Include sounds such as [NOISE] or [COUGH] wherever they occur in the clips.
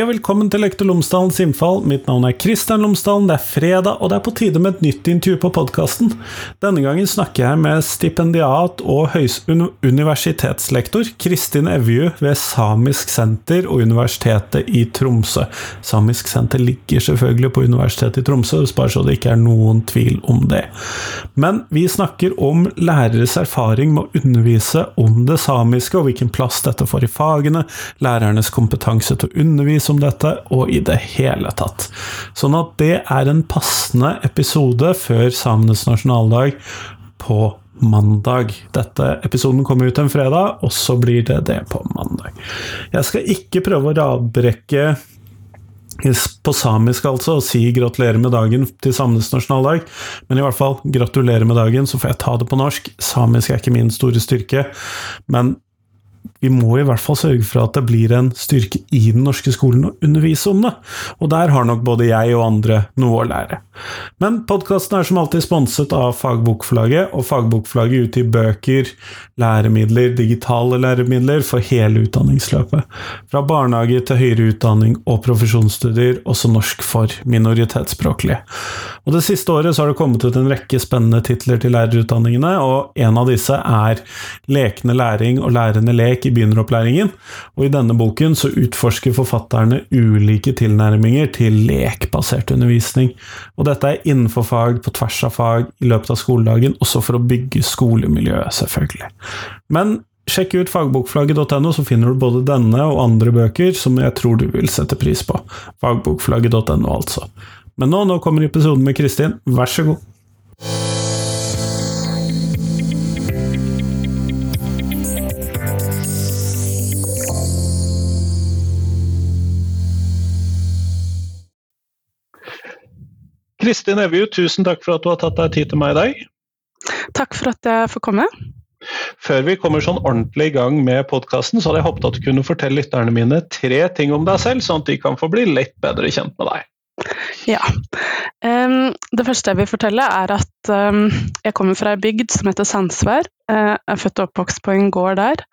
Og velkommen til Lektor Lomsdalens innfall. Mitt navn er Kristian Lomsdalen. Det er fredag, og det er på tide med et nytt intervju på podkasten. Denne gangen snakker jeg med stipendiat og universitetslektor Kristin Evju ved Samisk senter og Universitetet i Tromsø. Samisk senter ligger selvfølgelig på Universitetet i Tromsø, bare så det ikke er noen tvil om det. Men vi snakker om læreres erfaring med å undervise om det samiske, og hvilken plass dette får i fagene, lærernes kompetanse til å undervise om dette, og i det hele tatt. Sånn at det er en passende episode før samenes nasjonaldag på mandag. Dette episoden kommer ut en fredag, og så blir det det på mandag. Jeg skal ikke prøve å radbrekke på samisk, altså, og si 'gratulerer med dagen' til samenes nasjonaldag, men i hvert fall 'gratulerer med dagen', så får jeg ta det på norsk. Samisk er ikke min store styrke, men vi må i hvert fall sørge for at det blir en styrke i den norske skolen å undervise om det, og der har nok både jeg og andre noe å lære. Men podkasten er som alltid sponset av Fagbokforlaget, og Fagbokforlaget utgir bøker, læremidler, digitale læremidler for hele utdanningsløpet. Fra barnehage til høyere utdanning og profesjonsstudier, også norsk for minoritetsspråklige. Og Det siste året så har det kommet ut en rekke spennende titler til lærerutdanningene, og en av disse er Lekende læring og lærende lek i begynneropplæringen. Og I denne boken så utforsker forfatterne ulike tilnærminger til lekbasert undervisning. Og Dette er innenfor fag, på tvers av fag, i løpet av skoledagen, også for å bygge skolemiljøet, selvfølgelig. Men Sjekk ut fagbokflagget.no, så finner du både denne og andre bøker som jeg tror du vil sette pris på. Fagbokflagget.no, altså. Men nå, nå kommer episoden med Kristin, vær så god. Kristin Evju, tusen takk for at du har tatt deg tid til meg i dag. Takk for at jeg får komme. Før vi kommer sånn ordentlig i gang med podkasten, så hadde jeg håpet at du kunne fortelle lytterne mine tre ting om deg selv, sånn at de kan få bli litt bedre kjent med deg. Ja. Det første jeg vil fortelle, er at jeg kommer fra ei bygd som heter Sandsvær. Uh, jeg er født og oppvokst på en gård der,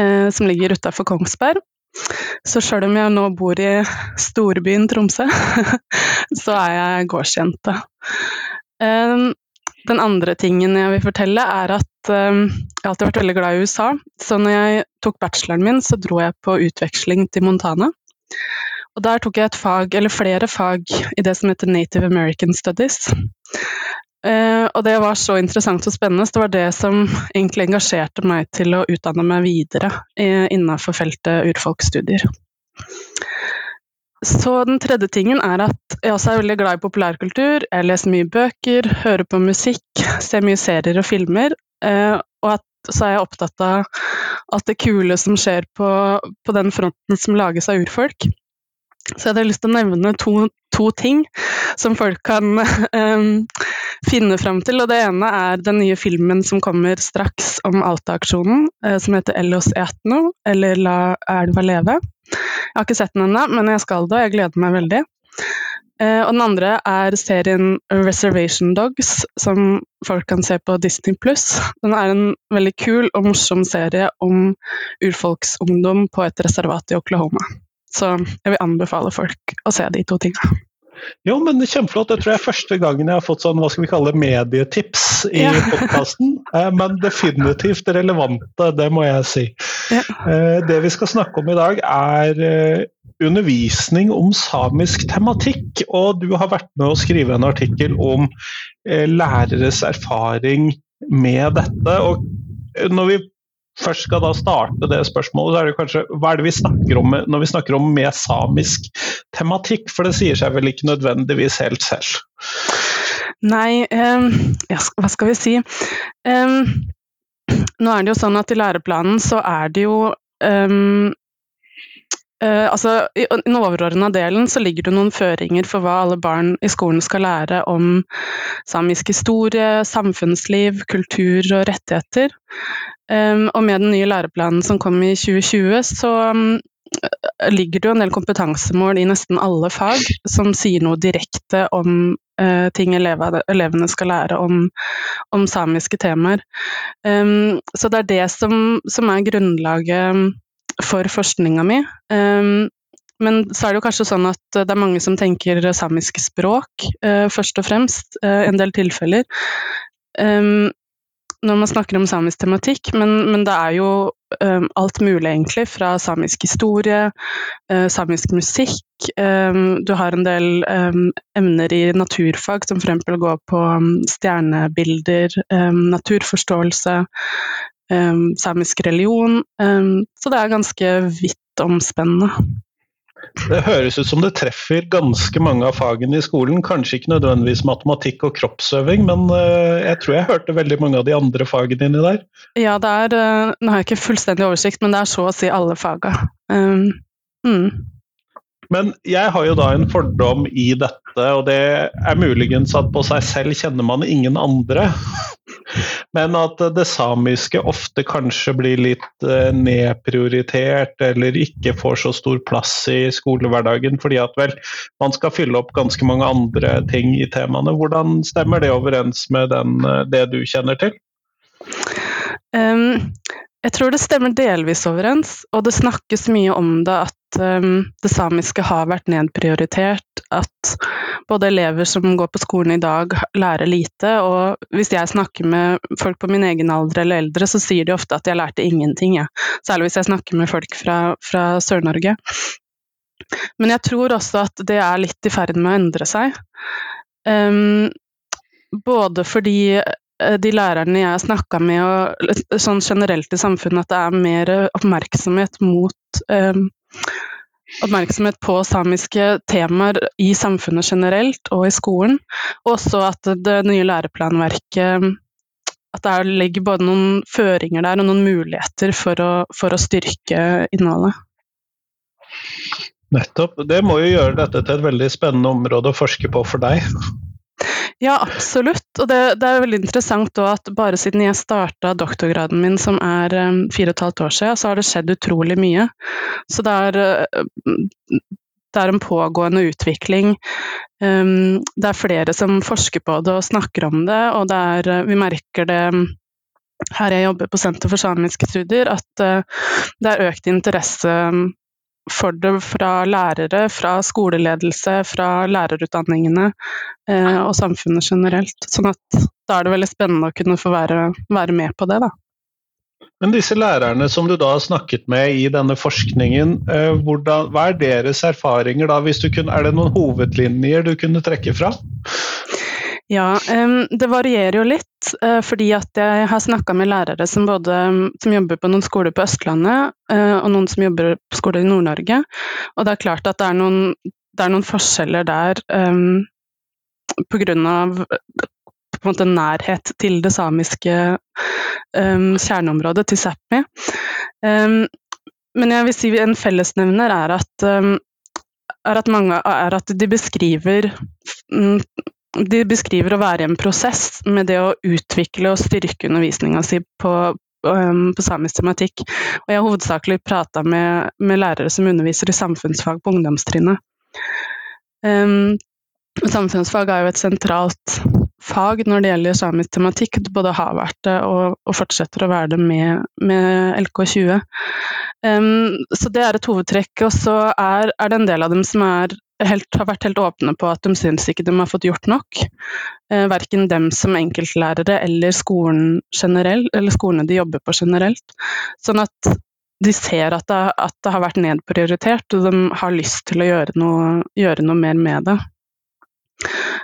uh, som ligger utafor Kongsberg. Så sjøl om jeg nå bor i storbyen Tromsø, [LAUGHS] så er jeg gårdsjente. Um, den andre tingen jeg vil fortelle, er at jeg jeg har alltid vært veldig glad i USA. Så når jeg tok bacheloren min, så dro jeg på utveksling til Montana. Og der tok jeg et fag, eller flere fag, i det som heter Native American Studies. Uh, og det var så interessant og spennende, så det var det som egentlig engasjerte meg til å utdanne meg videre uh, innenfor feltet urfolksstudier. Så den tredje tingen er at jeg også er veldig glad i populærkultur. Jeg leser mye bøker, hører på musikk, ser mye serier og filmer. Uh, og at, så er jeg opptatt av at det kule som skjer på, på den fronten som lages av urfolk, så jeg hadde lyst til å nevne to, to ting som folk kan um, [LAUGHS] finne fram til. Og det ene er den nye filmen som kommer straks om Alta-aksjonen, uh, som heter Ellos Etno, eller La elva leve. Jeg har ikke sett den ennå, men jeg skal det, og jeg gleder meg veldig. Uh, og den andre er serien Reservation Dogs, som folk kan se på Disney pluss. Den er en veldig kul og morsom serie om urfolksungdom på et reservat i Oklahoma. Så jeg vil anbefale folk å se de to tingene. Jo, men kjempeflott. Det tror jeg er første gangen jeg har fått sånn, hva skal vi kalle medietips i ja. podkasten. Eh, men definitivt relevante, det må jeg si. Ja. Eh, det vi skal snakke om i dag er eh, undervisning om samisk tematikk. Og du har vært med å skrive en artikkel om læreres erfaring med dette. Og når vi først skal da starte det spørsmålet, så er det kanskje hva er det vi snakker om når vi snakker om med samisk tematikk? For det sier seg vel ikke nødvendigvis helt selv? Nei, um, ja, hva skal vi si. Um, nå er det jo sånn at i læreplanen så er det jo um, Uh, altså, I den overordna delen så ligger det noen føringer for hva alle barn i skolen skal lære om samisk historie, samfunnsliv, kultur og rettigheter. Um, og med den nye læreplanen som kom i 2020, så um, ligger det jo en del kompetansemål i nesten alle fag som sier noe direkte om uh, ting elevene, elevene skal lære om, om samiske temaer. Um, så det er det som, som er grunnlaget for forskninga mi. Um, men så er det jo kanskje sånn at det er mange som tenker samiske språk, uh, først og fremst, uh, en del tilfeller. Um, når man snakker om samisk tematikk, men, men det er jo um, alt mulig, egentlig. Fra samisk historie, uh, samisk musikk. Um, du har en del um, emner i naturfag som f.eks. går på stjernebilder, naturforståelse, samisk religion. så det er ganske vidt omspennende. Det høres ut som det treffer ganske mange av fagene i skolen. Kanskje ikke nødvendigvis matematikk og kroppsøving, men eh, jeg tror jeg hørte veldig mange av de andre fagene inni der. Ja, det er eh, Nå har jeg ikke fullstendig oversikt, men det er så å si alle faga. Um, mm. Men jeg har jo da en fordom i dette, og det er muligens at på seg selv kjenner man ingen andre. Men at det samiske ofte kanskje blir litt eh, nedprioritert, eller ikke får så stor plass i skolehverdagen, fordi at vel, man skal fylle opp ganske mange andre ting i temaene. Hvordan stemmer det overens med den, eh, det du kjenner til? Um, jeg tror det stemmer delvis overens, og det snakkes mye om det at um, det samiske har vært nedprioritert. At både elever som går på skolen i dag, lærer lite. Og hvis jeg snakker med folk på min egen alder eller eldre, så sier de ofte at jeg lærte ingenting. Ja. Særlig hvis jeg snakker med folk fra, fra Sør-Norge. Men jeg tror også at det er litt i ferd med å endre seg. Um, både fordi de lærerne jeg har snakka med, og sånn generelt i samfunnet, at det er mer oppmerksomhet mot um, oppmerksomhet på samiske temaer i samfunnet generelt og i skolen. Og også at det nye læreplanverket at det ligger både noen føringer der og noen muligheter for å, for å styrke innholdet. Nettopp. Det må jo gjøre dette til et veldig spennende område å forske på for deg. Ja, absolutt. Og det, det er veldig interessant at bare siden jeg starta doktorgraden min, som er um, fire og et halvt år siden, så har det skjedd utrolig mye. Så det er, uh, det er en pågående utvikling. Um, det er flere som forsker på det og snakker om det, og det er, uh, vi merker det her jeg jobber på Senter for samiske studier, at det er økt interesse for det fra lærere, fra skoleledelse, fra lærerutdanningene eh, og samfunnet generelt. Sånn at da er det veldig spennende å kunne få være, være med på det, da. Men disse lærerne som du da har snakket med i denne forskningen, eh, hvordan, hva er deres erfaringer da? Kunne, er det noen hovedlinjer du kunne trekke fra? Ja, det varierer jo litt. Eh, fordi at jeg har snakka med lærere som både som jobber på noen skoler på Østlandet, eh, og noen som jobber på skoler i Nord-Norge. Og det er klart at det er noen, det er noen forskjeller der um, pga. på en måte nærhet til det samiske um, kjerneområdet, til Sápmi. Um, men jeg vil si en fellesnevner er at, um, er at, mange, er at de beskriver um, de beskriver å være i en prosess med det å utvikle og styrke undervisninga si på, på, samisk tematikk. Og jeg har hovedsakelig prata med, med, lærere som underviser i samfunnsfag på ungdomstrinnet. Um, samfunnsfag er jo et sentralt fag når det gjelder samisk tematikk. Det både har vært det og, og fortsetter å være det med, med LK20. Um, så det er et hovedtrekk. Og så er, er, det en del av dem som er helt, har vært helt åpne på at de syns ikke de har fått gjort nok. Eh, verken dem som enkeltlærere eller skolen generell, eller skolene de jobber på generelt. Sånn at de ser at det, at det har vært nedprioritert, og de har lyst til å gjøre noe, gjøre noe mer med det.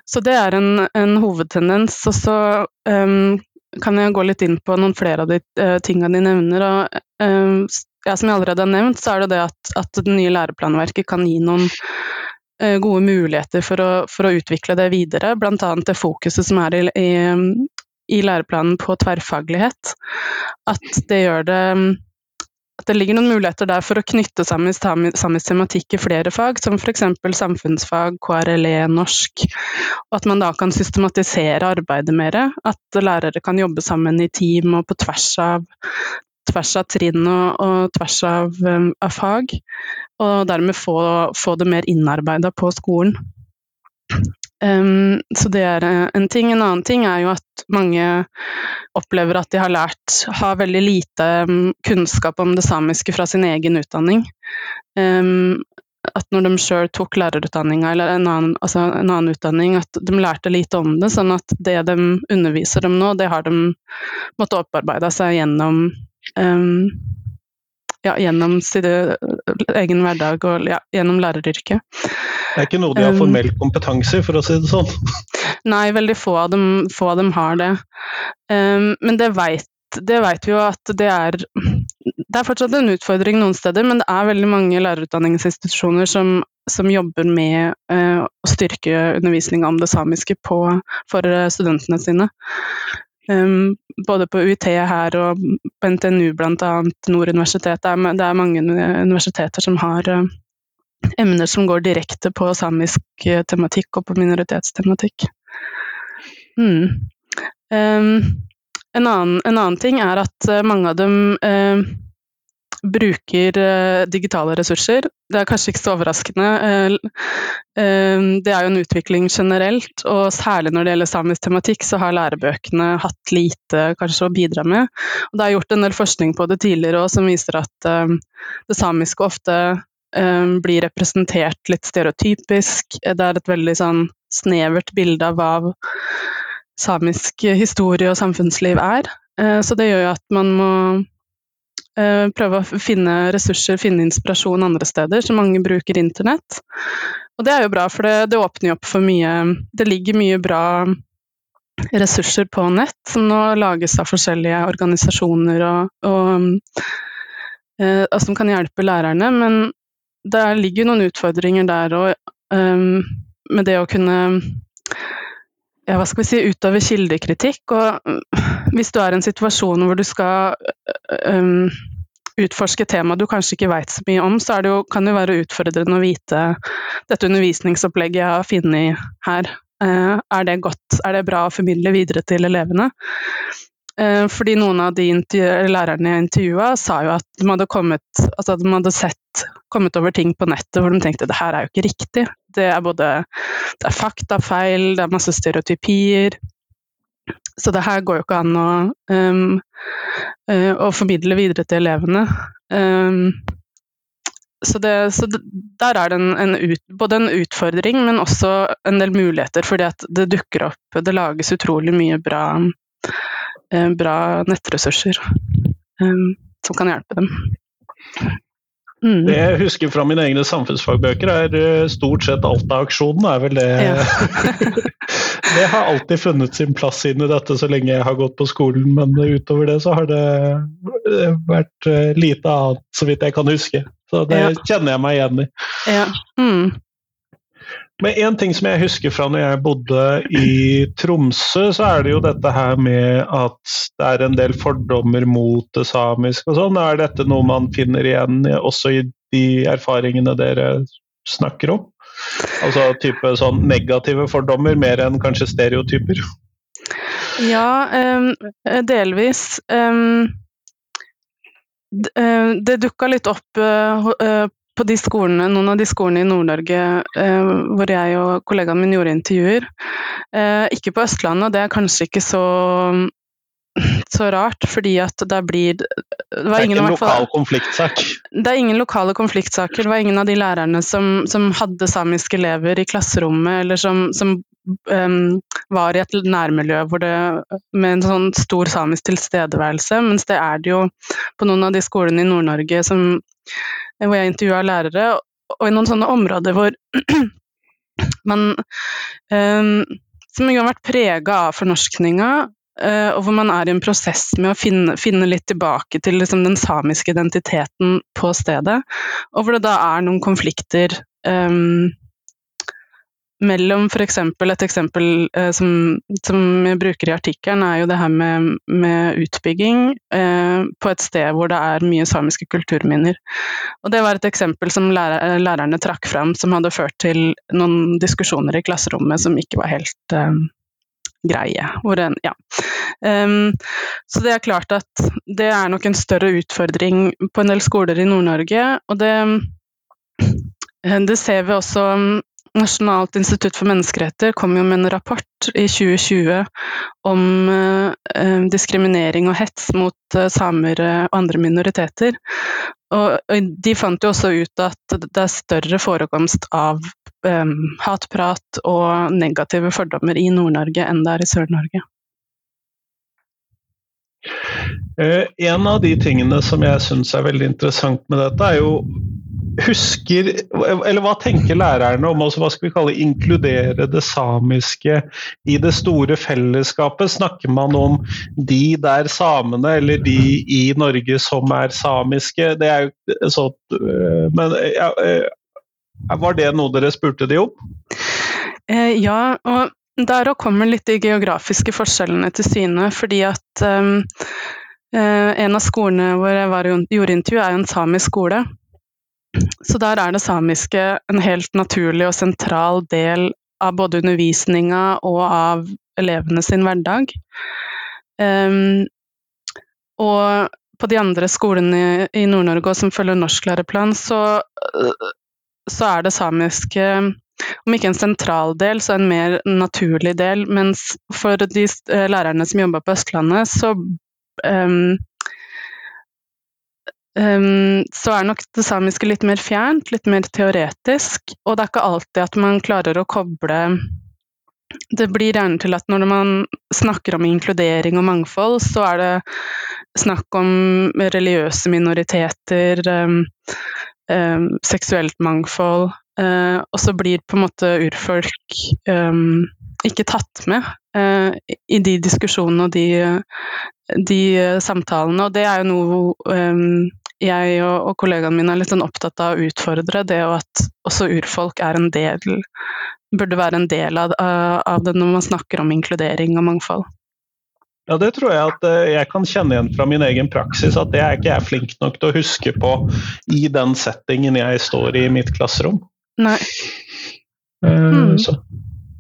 Så det er en, en hovedtendens. Og så um, kan jeg gå litt inn på noen flere av de uh, tingene de nevner. Og, um, ja, som jeg allerede har nevnt, så er det det at, at det nye læreplanverket kan gi noen Eh, gode muligheter for å, for å utvikle det videre, bl.a. det fokuset som er i, i, i, læreplanen på tverrfaglighet. At det gjør det at det ligger noen muligheter der for å knytte sammen samisk tematikk i flere fag, som f.eks. samfunnsfag, KRLE, norsk. Og at man da kan systematisere arbeidet mer. At lærere kan jobbe sammen i team og på tvers av tvers av trinn og, og tvers av, um, av, fag. Og dermed få, få det mer innarbeida på skolen. Um, så det er eh, en ting. En annen ting er jo at mange opplever at de har lært har veldig lite kunnskap om det samiske fra sin egen utdanning. Um, at når de sjøl tok lærerutdanninga eller en annen, altså en annen, utdanning, at de lærte lite om det, sånn at det de underviser dem nå, det har de måttet opparbeide seg gjennom um, ja, gjennom sin egen hverdag og ja, gjennom læreryrket. Det er ikke noe de har formell kompetanse i, for å si det sånn? [LAUGHS] Nei, veldig få av dem, få av dem har det. Um, men det veit det vet vi jo at det er Det er fortsatt en utfordring noen steder, men det er veldig mange lærerutdanningsinstitusjoner som, som jobber med uh, å styrke undervisninga om det samiske på, for studentene sine. Um, både på UiT her og på NTNU bl.a. Nord universitet. Det er, det er, mange universiteter som har uh, emner som går direkte på samisk tematikk og på minoritetstematikk. Mm. Um, en annen, en annen, ting er at uh, mange av dem bruker eh, digitale ressurser. Det er kanskje ikke så overraskende. Eh, eh, det er jo en utvikling generelt, og særlig når det gjelder samisk tematikk, så har lærebøkene hatt lite kanskje å bidra med. Og det er gjort en del forskning på det tidligere også, som viser at det samiske ofte blir representert litt stereotypisk. Det er et veldig sånn snevert bilde av hva samisk historie og samfunnsliv er. Så det gjør jo at man må prøve å finne ressurser, finne inspirasjon andre steder, så mange bruker internett. Og det er jo bra, for det, det åpner jo opp for mye Det ligger mye bra ressurser på nett, som nå lages av forskjellige organisasjoner og, og, eh, og som kan hjelpe lærerne, men det ligger noen utfordringer der òg, um, med det å kunne ja, hva skal vi si, utover kildekritikk. Og mm, hvis du er i en situasjon hvor du skal um, utforske tema du kanskje ikke vet så mye om, så det jo, kan det jo være utfordrende å vite dette undervisningsopplegget jeg har funnet her. Uh, er det godt, er det bra å formidle videre til elevene? Uh, fordi noen av de lærerne jeg intervjua, sa jo at de hadde, kommet, altså de hadde sett, kommet over ting på nettet hvor de tenkte det her er jo ikke riktig. Det er både det er faktafeil, det er masse stereotypier. Så det her går jo ikke an å, um, uh, å formidle videre til elevene. Um, så, det, så det, der er det en, en ut, både en utfordring, men også en del muligheter, fordi at det dukker opp Det lages utrolig mye bra, uh, bra nettressurser um, som kan hjelpe dem. Mm. Det jeg husker fra mine egne samfunnsfagbøker, er eh, stort sett Alta-aksjonen. er vel det ja. [LAUGHS] Det har alltid funnet sin plass inn i dette så lenge jeg har gått på skolen, men utover det så har det eh, vært eh, lite annet, så vidt jeg kan huske. Så det ja. kjenner jeg meg igjen i. Ja. Mm. Men én ting som jeg husker fra når jeg bodde i Tromsø, så er det jo dette her med at det er en del fordommer mot det samiske og sånn. Er dette noe man finner igjen også i de erfaringene dere snakker om? Altså type sånn negative fordommer mer enn kanskje stereotyper? Ja, um, delvis. Um, det dukka litt opp uh, på de skolene, noen av de skolene i Nord-Norge eh, hvor jeg og kollegaen min gjorde intervjuer. Eh, ikke på Østlandet, og det er kanskje ikke så, så rart, fordi at det blir Det, det er ingen, ingen lokal konfliktsak? Det er ingen lokale konfliktsaker. Det var ingen av de lærerne som, som hadde samiske elever i klasserommet, eller som, som um, var i et nærmiljø det, med en sånn stor samisk tilstedeværelse, mens det er det jo på noen av de skolene i Nord-Norge hvor jeg intervjua lærere, og i noen sånne områder hvor [CLEARS THROAT] man um, Som har vært prega av fornorskninga, uh, og hvor man er i en prosess med å finne, finne litt tilbake til liksom, den samiske identiteten på stedet, og hvor det da er noen konflikter um, mellom f.eks. et eksempel eh, som, som, jeg bruker i artikkelen, er jo det her med, med utbygging eh, på et sted hvor det er mye samiske kulturminner. Og det var et eksempel som lærer, lærerne trakk fram, som hadde ført til noen diskusjoner i klasserommet som ikke var helt eh, greie. En, ja. um, så det er klart at det er nok en større utfordring på en del skoler i Nord-Norge, og det eh, det ser vi også Nasjonalt institutt for menneskeretter kom jo med en rapport i 2020 om eh, diskriminering og hets mot eh, samer og andre minoriteter. og, de fant jo også ut at det er større forekomst av hatprat og negative fordommer i Nord-Norge enn det er i Sør-Norge. En av de tingene som jeg syns er veldig interessant med dette, er jo husker Eller hva tenker lærerne om også, hva skal vi kalle inkludere det samiske i det store fellesskapet? Snakker man om de der samene, eller de i Norge som er samiske? Det er jo så øh, Men ja, øh, var det noe dere spurte de om? Eh, ja, og der òg kommer litt de geografiske forskjellene til syne. Fordi at um, en av skolene hvor jeg var, gjorde intervju, er en samisk skole. Så der er det samiske en helt naturlig og sentral del av både undervisninga og av elevene sin hverdag. Um, og på de andre skolene i Nord-Norge som følger norsklæreplan, så, så er det samiske om ikke en sentral del, så en mer naturlig del. Mens for de eh, lærerne som jobber på Østlandet, så Um, så er nok det samiske litt mer fjernt, litt mer teoretisk. Og det er ikke alltid at man klarer å koble Det blir gjerne til at når man snakker om inkludering og mangfold, så er det snakk om religiøse minoriteter, um, um, seksuelt mangfold. Uh, og så blir på en måte urfolk ikke tatt med uh, i de diskusjonene og de, de samtalene. Og det er jo noe jeg og, og kollegaene mine er litt sånn opptatt av å utfordre det, og at også urfolk er en del burde være en del av, av det når man snakker om inkludering og mangfold. Ja, Det tror jeg at eh, jeg kan kjenne igjen fra min egen praksis, at det er ikke jeg flink nok til å huske på i den settingen jeg står i i mitt klasserom. Nei. Uh, mm. Så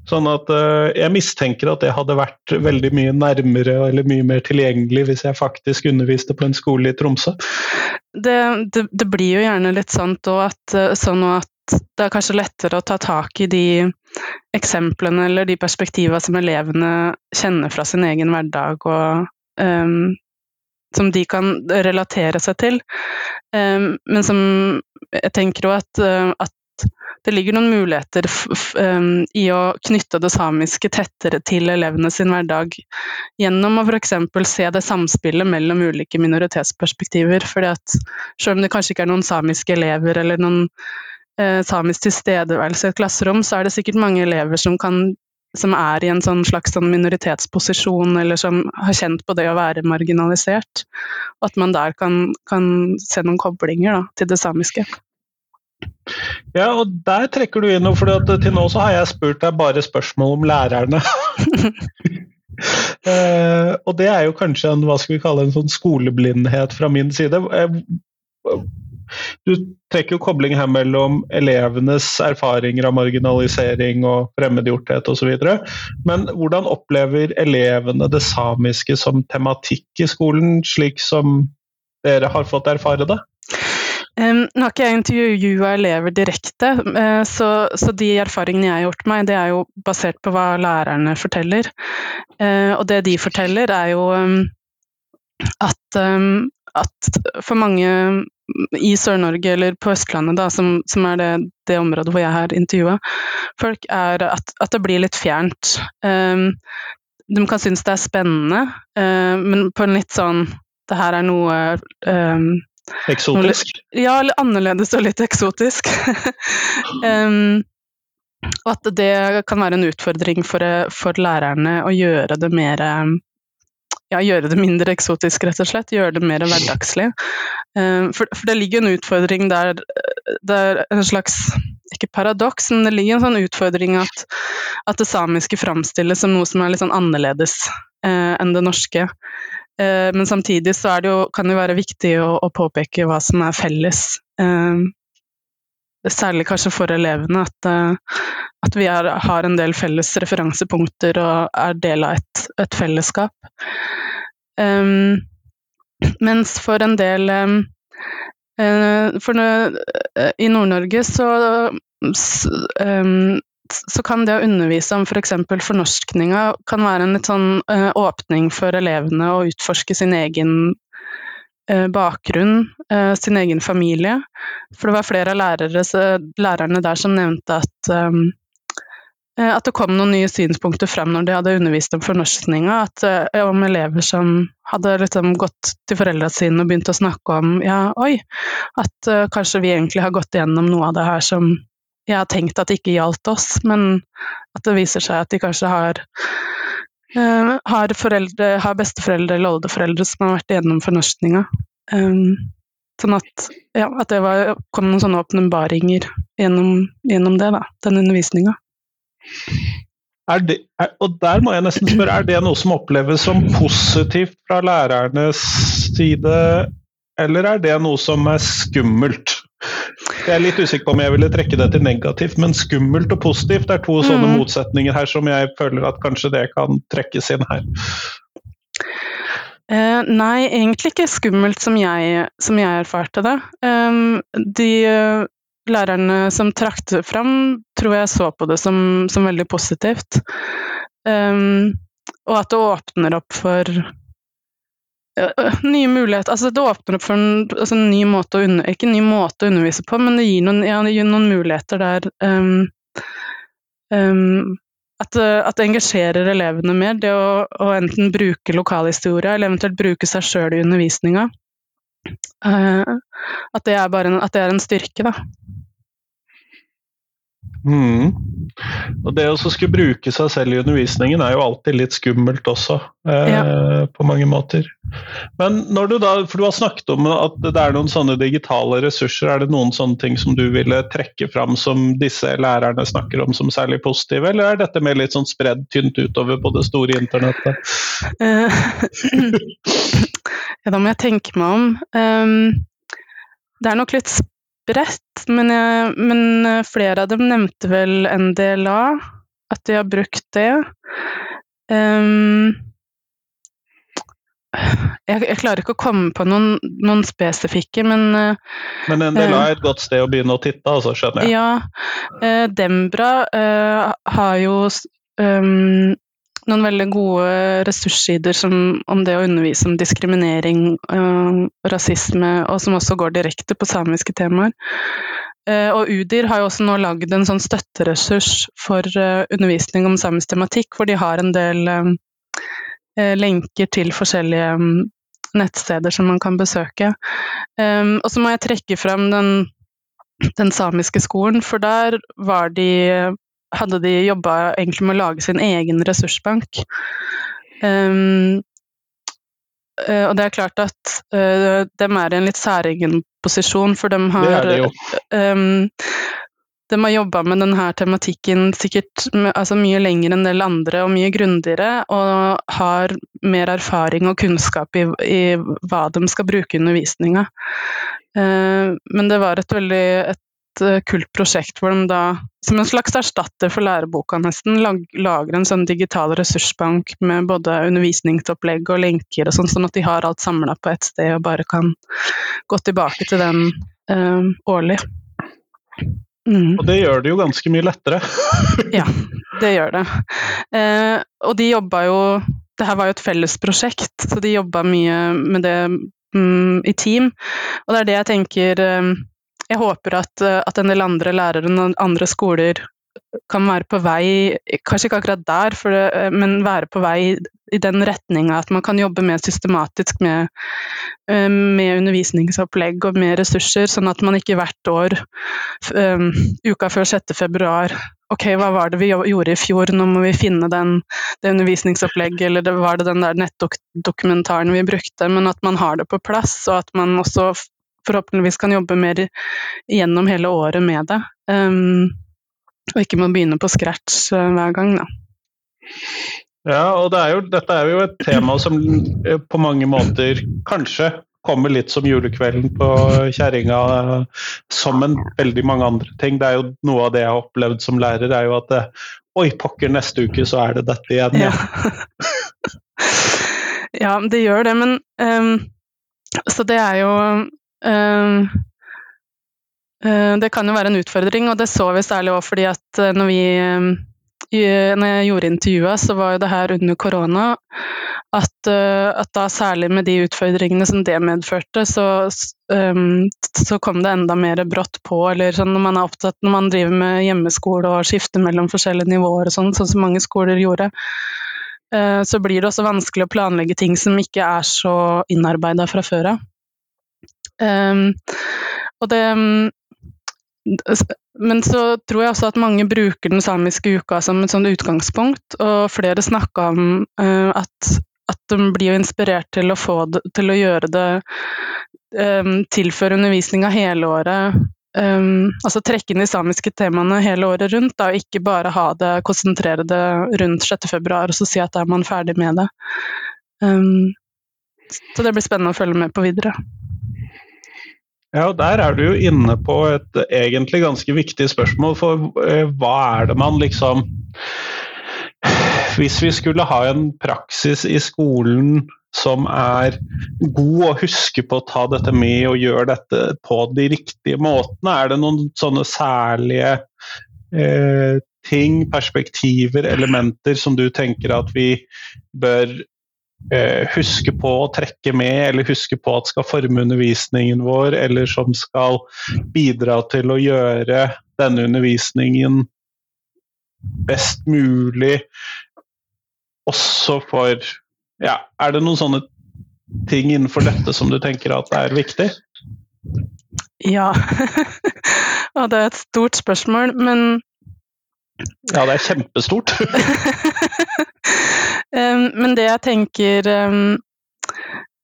Sånn at jeg mistenker at det hadde vært veldig mye nærmere eller mye mer tilgjengelig hvis jeg faktisk underviste på en skole i Tromsø. Det, det, det blir jo gjerne litt sånt at, eh, sånn at det er kanskje lettere å ta tak i de eksemplene eller de perspektivene som elevene kjenner fra sin egen hverdag og um, som de kan relatere seg til. Um, men som jeg tenker òg at, at det ligger noen muligheter um, i å knytte det samiske tettere til elevene sin hverdag, gjennom å f.eks. se det samspillet mellom ulike minoritetsperspektiver. fordi at Selv om det kanskje ikke er noen samiske elever eller noen uh, samisk tilstedeværelse i et klasserom, så er det sikkert mange elever som kan som er i en sånn slags sånn minoritetsposisjon, eller som har kjent på det å være marginalisert. Og at man der kan, kan se noen koblinger da, til det samiske. Ja, og der trekker du inn noe, for til nå så har jeg spurt deg bare spørsmål om lærerne. [LAUGHS] eh, og det er jo kanskje en, hva skal vi kalle en sånn skoleblindhet fra min side. Uh, du trekker jo kobling her mellom elevenes erfaringer av marginalisering og fremmedgjorthet osv. Men hvordan opplever elevene det samiske som tematikk i skolen, slik som dere har fått erfare det? Um, nå har ikke jeg intervjua elever direkte, uh, så, så, de erfaringene jeg har gjort meg, det er jo basert på hva lærerne forteller. Uh, og det de forteller, er jo um, at, um, at, for mange i Sør-Norge, eller på Østlandet, da, som, som er det, det, området hvor jeg har intervjua folk, er at, at, det blir litt fjernt. de kan synes det er spennende, uh, men på en litt sånn Det her er noe Eksotisk? Ja, annerledes og litt eksotisk. [LAUGHS] um, og at det kan være en utfordring for, for, lærerne å gjøre det mer ja, gjøre det mindre eksotisk, rett og slett. Gjøre det mer hverdagslig. For, for, det ligger en utfordring der Det er en slags ikke paradoks, men det ligger en sånn utfordring at, at det samiske framstilles som noe som er litt sånn annerledes eh, enn det norske. Eh, men samtidig så det jo, kan det være viktig å, å, påpeke hva som er felles. Eh, særlig kanskje for elevene, at, eh, at vi er, har en del felles referansepunkter og er del av et, et fellesskap. Mens for en del for, I Nord-Norge så så kan det å undervise om f.eks. For fornorskninga kan være en litt sånn uh, åpning for elevene å utforske sin egen uh, bakgrunn, uh, sin egen familie. For det var flere av lærere, lærerne der som nevnte at um, at det kom noen nye synspunkter frem når de hadde undervist om fornorskninga. Om elever som hadde liksom gått til foreldrene sine og begynt å snakke om ja, oi, at kanskje vi egentlig har gått igjennom noe av det her som jeg har tenkt at ikke gjaldt oss, men at det viser seg at de kanskje har Uh, har, foreldre, har, besteforeldre eller oldeforeldre som har vært igjennom fornorskninga. Um, sånn at, ja, at det var, kom noen sånne åpenbaringer gjennom, gjennom det, da, den undervisninga. og der må jeg nesten spørre, er det noe som oppleves som positivt fra lærernes side, eller er det noe som er skummelt? Jeg er litt usikker på om jeg ville trekke det til negativt, men skummelt og positivt er to sånne mm. motsetninger her som jeg føler at kanskje det kan trekkes inn her. Eh, nei, egentlig ikke skummelt som jeg, som jeg erfarte det. Um, de uh, lærerne som trakk det fram, tror jeg så på det som, som veldig positivt. Um, og at det åpner opp for nye muligheter altså Det åpner opp for en, altså en ny måte å ikke en ny måte å undervise på, men det gir noen, ja, det gir noen muligheter der um, um, at, at, det engasjerer elevene mer, det å, å enten bruke lokalhistorie eller eventuelt bruke seg sjøl i undervisninga. Uh, at, at det er en styrke, da. Mm. Og det å skulle bruke seg selv i undervisningen er jo alltid litt skummelt også, eh, ja. på mange måter. Men når du da, for du har snakket om at det er noen sånne digitale ressurser, er det noen sånne ting som du ville trekke fram som disse lærerne snakker om som særlig positive, eller er dette mer litt sånn spredd tynt utover på det store internettet? Uh, [CLEARS THROAT] ja, da må jeg tenke meg om. Um, det er nok litt bredt, men, jeg, men, eh, flere av dem nevnte vel NDLA, at de har brukt det. Um, jeg, jeg, klarer ikke å komme på noen, noen spesifikke, men uh, Men NDLA er et godt sted å begynne å titte, altså, skjønner jeg? Ja. Uh, Dembra uh, har jo um, noen veldig gode ressurssider om det å undervise om diskriminering og uh, rasisme, og som også går direkte på samiske temaer. Uh, og UDIR har jo også nå lagd en sånn støtteressurs for uh, undervisning om samisk tematikk, hvor de har en del lenker til forskjellige um, nettsteder som man kan besøke. Og så må jeg trekke frem den, den samiske skolen, for der var de hadde de jobba egentlig med å lage sin egen ressursbank. Um, og det er klart at uh, de er i en litt særegen posisjon, for de har det det. Um, de har jobba med denne tematikken sikkert altså mye lenger enn del andre og mye grundigere, og har mer erfaring og kunnskap i, i hva de skal bruke undervisninga. Uh, men det var et veldig et kult prosjekt hvor de da, som en slags erstatter for læreboka nesten, lager en sånn digital ressursbank med både undervisningsopplegg og lenker og sånn, sånn at de har alt samla på ett sted og bare kan gå tilbake til den uh, årlig. Mm. Og det gjør det jo ganske mye lettere. [LAUGHS] ja, det gjør det. Eh, og de jobba jo Det her var jo et felles prosjekt, så de jobba mye med det mm, i team. Og det er det jeg tenker um, jeg håper at, eh, at, en del andre lærere og andre skoler kan være på vei, kanskje ikke akkurat der, det, eh, men være på vei i den retninga at man kan jobbe mer systematisk med, eh, med, undervisningsopplegg og med ressurser, sånn at man ikke hvert år, um, uka før 6. februar, ok, hva var det vi gjorde i fjor, nå må vi finne den, det undervisningsopplegget, eller det, var det den der nettdokumentaren vi brukte, men at man har det på plass, og at man også forhåpentligvis kan jobbe mer gjennom hele året med det. Um, og ikke må begynne på scratch uh, hver gang, da. Ja, og det er jo, dette er jo et tema som eh, på mange måter kanskje kommer litt som julekvelden på kjerringa, som en veldig mange andre ting. Det er jo noe av det jeg har opplevd som lærer, er jo at det, Oi, pokker, neste uke så er det dette igjen. Ja, ja [LAUGHS] det gjør det, men um, Så det er jo eh, det kan jo være en utfordring, og det så vi særlig òg fordi at eh, når vi når jeg gjorde intervjuet, så var jo det her under korona. at, at, da særlig med de utfordringene som det medførte, så, um, så kom det enda mer brått på. Eller sånn når man er opptatt når man driver med hjemmeskole og skifter mellom forskjellige nivåer og sånn, sånn som mange skoler gjorde. Så blir det også vanskelig å planlegge ting som ikke er så innarbeida fra før av. Um, og det men så tror jeg også at mange bruker den samiske uka som et sånt utgangspunkt, og flere snakka om uh, at, at, de blir inspirert til å, det, til å gjøre det um, Tilføre undervisninga hele året. Um, altså trekke inn de samiske temaene hele året rundt, da, og ikke bare ha det, konsentrere det rundt 6. februar og så si at da er man ferdig med det. Um, så det blir spennende å følge med på videre. Ja, og Der er du jo inne på et egentlig ganske viktig spørsmål. For eh, hva er det man liksom Hvis vi skulle ha en praksis i skolen som er god å huske på å ta dette med og gjøre dette på de riktige måtene, er det noen sånne særlige eh, ting, perspektiver, elementer som du tenker at vi bør huske på å trekke med, eller huske på at skal forme undervisningen vår, eller som skal bidra til å gjøre denne undervisningen best mulig også for Ja, er det noen sånne ting innenfor dette som du tenker at er viktig? Ja. [LAUGHS] Og det er et stort spørsmål, men ja, det er kjempestort. [LAUGHS] Men det jeg tenker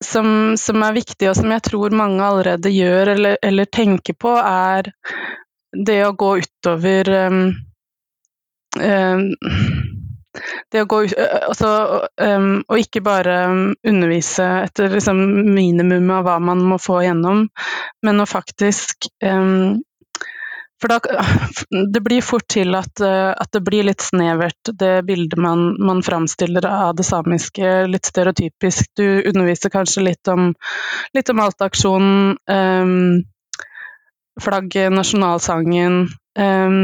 som, som, er viktig, og som jeg tror mange allerede gjør eller, eller tenker på, er det å gå utover um, um, det å gå altså, um, Og ikke bare undervise etter liksom, minimumet av hva man må få igjennom, men å faktisk um, for da, [LAUGHS] det blir fort til at, eh, at, det blir litt snevert, det bildet man, man framstiller av det samiske. Litt stereotypisk. Du underviser kanskje litt om, litt om Alta-aksjonen, um, flagget, nasjonalsangen. Um,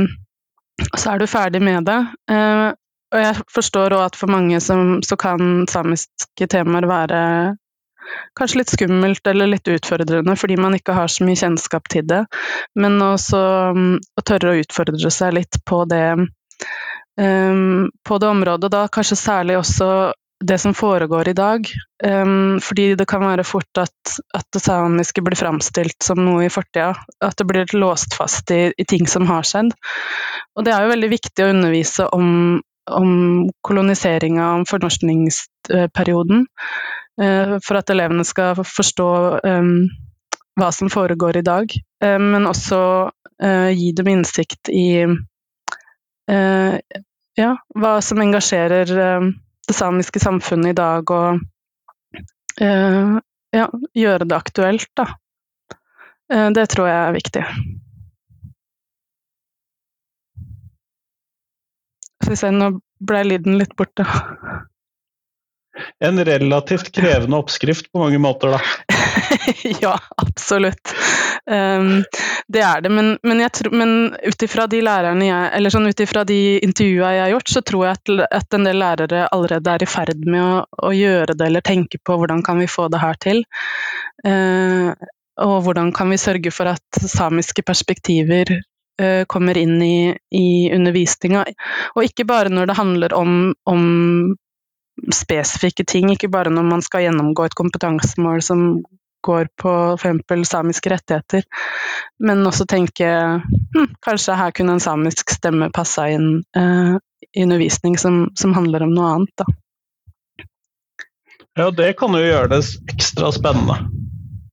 så er du ferdig med det. Uh, og jeg forstår òg at for mange som, så kan samiske temaer være kanskje litt skummelt eller litt utfordrende fordi man ikke har så mye kjennskap til det. Men også um, å tørre å utfordre seg litt på det, um, på det området. Da kanskje særlig også det som foregår i dag. Um, fordi det kan være fort at, at, det samiske blir framstilt som noe i fortida. At det blir låst fast i, i, ting som har skjedd. Og det er jo veldig viktig å undervise om, om koloniseringa, om fornorskningsperioden. Eh, for at elevene skal forstå um, hva som foregår i dag. Um, men også uh, gi dem innsikt i ja, hva som engasjerer uh, det samiske samfunnet i dag, og ja, gjøre det aktuelt, da. det tror jeg er viktig. Skal vi se, nå ble lyden litt borte [LAUGHS] en relativt krevende oppskrift på mange måter, da. [LAUGHS] ja, absolutt. Um, det er det. Men, men, men ut ifra de lærerne jeg Eller sånn ut ifra de intervjua jeg har gjort, så tror jeg at, at, en del lærere allerede er i ferd med å, å, gjøre det, eller tenke på hvordan kan vi få det her til. Uh, og hvordan kan vi sørge for at samiske perspektiver uh, kommer inn i, i undervisninga. Og ikke bare når det handler om, om spesifikke ting, ikke bare når man skal gjennomgå et kompetansemål som går på f.eks. samiske rettigheter, men også tenke hm, kanskje her kunne en samisk stemme passa inn eh, i undervisning som, som, handler om noe annet. Da. Ja, det kan jo gjøre det ekstra spennende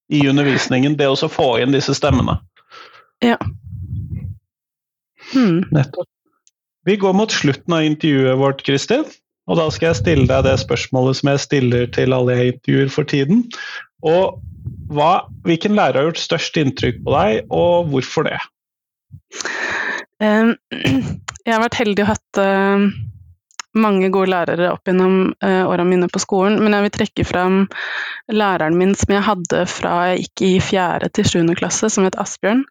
i undervisningen, det å få inn disse stemmene. Ja. Hmm. Nettopp. Vi går mot slutten av intervjuet vårt, Kristin. Og da skal jeg stille deg det spørsmålet som jeg stiller til alle jeg intervjuer for tiden. Og hva, hvilken lærer har gjort størst inntrykk på deg, og hvorfor det? [CLEARS THROAT] Jeg har vært heldig og hatt eh, mange gode lærere opp gjennom åra årene mine på skolen, men jeg vil trekke fram læreren min som jeg hadde fra jeg gikk i fjerde til sjuende klasse, som het Asbjørn.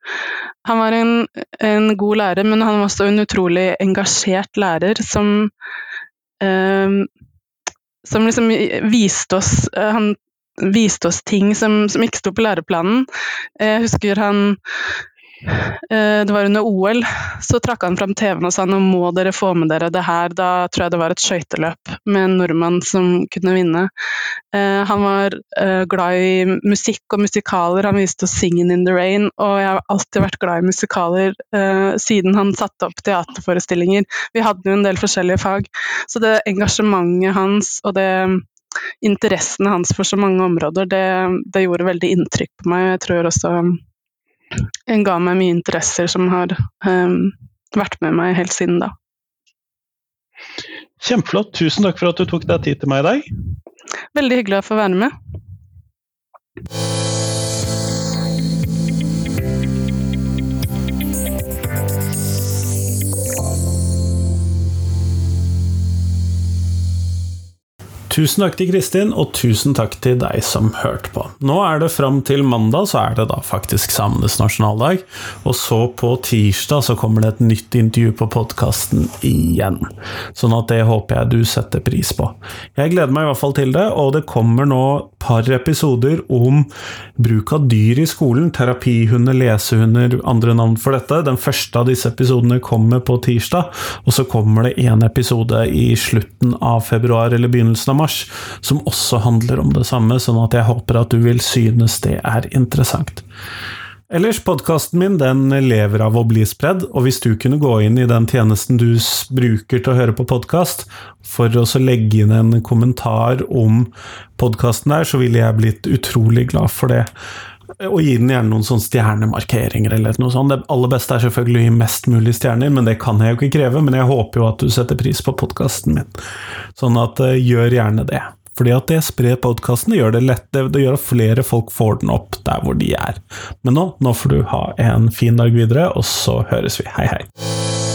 Han var en, en, god lærer, men han var også en utrolig engasjert lærer som Ehm, som liksom viste oss Han viste oss ting som, som ikke sto på læreplanen. Jeg husker han Eh, det var under OL, så trakk han fram TV-en og sa nå må dere få med dere det her. Da tror jeg det var et skøyteløp med en nordmann som kunne vinne. Eh, han var eh, glad i musikk og musikaler, han viste oss 'Singing in the Rain', og jeg har alltid vært glad i musikaler siden han satte opp teaterforestillinger. Vi hadde jo en del forskjellige fag, så det engasjementet hans og det interessene hans for så mange områder, det, det gjorde veldig inntrykk på meg. og Jeg tror også ga meg mye interesser som har um, vært med meg helt siden da. Kjempeflott. Tusen takk for at du tok deg tid til meg i dag. Veldig hyggelig å få være med. Tusen takk til Kristin, og tusen takk til deg som hørte på. Nå er det fram til mandag, så er det da faktisk samenes nasjonaldag. Og så på tirsdag så kommer det et nytt intervju på podkasten igjen. Sånn at det håper jeg du setter pris på. Jeg gleder meg i hvert fall til det, og det kommer nå par episoder om bruk av dyr i skolen. Terapihunder, lesehunder, andre navn for dette. Den første av disse episodene kommer på tirsdag, og så kommer det en episode i slutten av februar eller begynnelsen av mars mars, som også handler om det samme, sånn at jeg håper at du vil synes det er interessant. Ellers, podkasten min den lever av å bli spredd, og hvis du kunne gå inn i den tjenesten du bruker til å høre på podkast, for å legge inn en kommentar om podkasten der, så ville jeg blitt utrolig glad for det. Og gi den gjerne noen sånne stjernemarkeringer eller noe sånt. Det aller beste er selvfølgelig å gi mest mulig stjerner, men det kan jeg jo ikke kreve. Men jeg håper jo at du setter pris på podkasten min. Sånn at uh, gjør gjerne det. Fordi at det sprer podkasten, gjør det lett, det, det gjør at flere folk får den opp der hvor de er. Men nå, nå får du ha en fin dag videre, og så høres vi. Hei, hei.